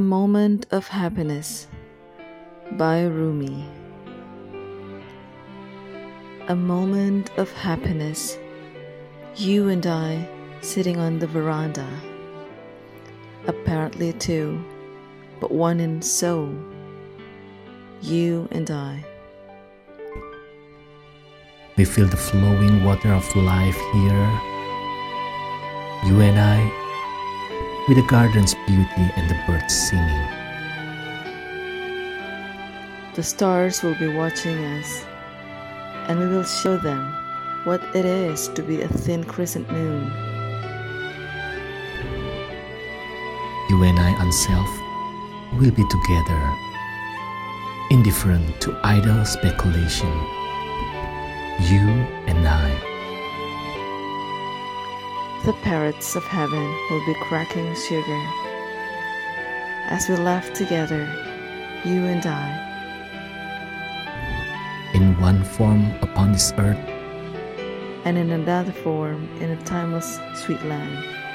Moment of Happiness by Rumi. A moment of happiness, you and I sitting on the veranda. Apparently two, but one in so. You and I. We feel the flowing water of life here. You and I, with the garden's beauty and the birds singing. The stars will be watching us, and we will show them what it is to be a thin crescent moon. You and I, unself, will be together, indifferent to idle speculation. You and I. The parrots of heaven will be cracking sugar as we laugh together, you and I. In one form upon this earth, and in another form in a timeless sweet land.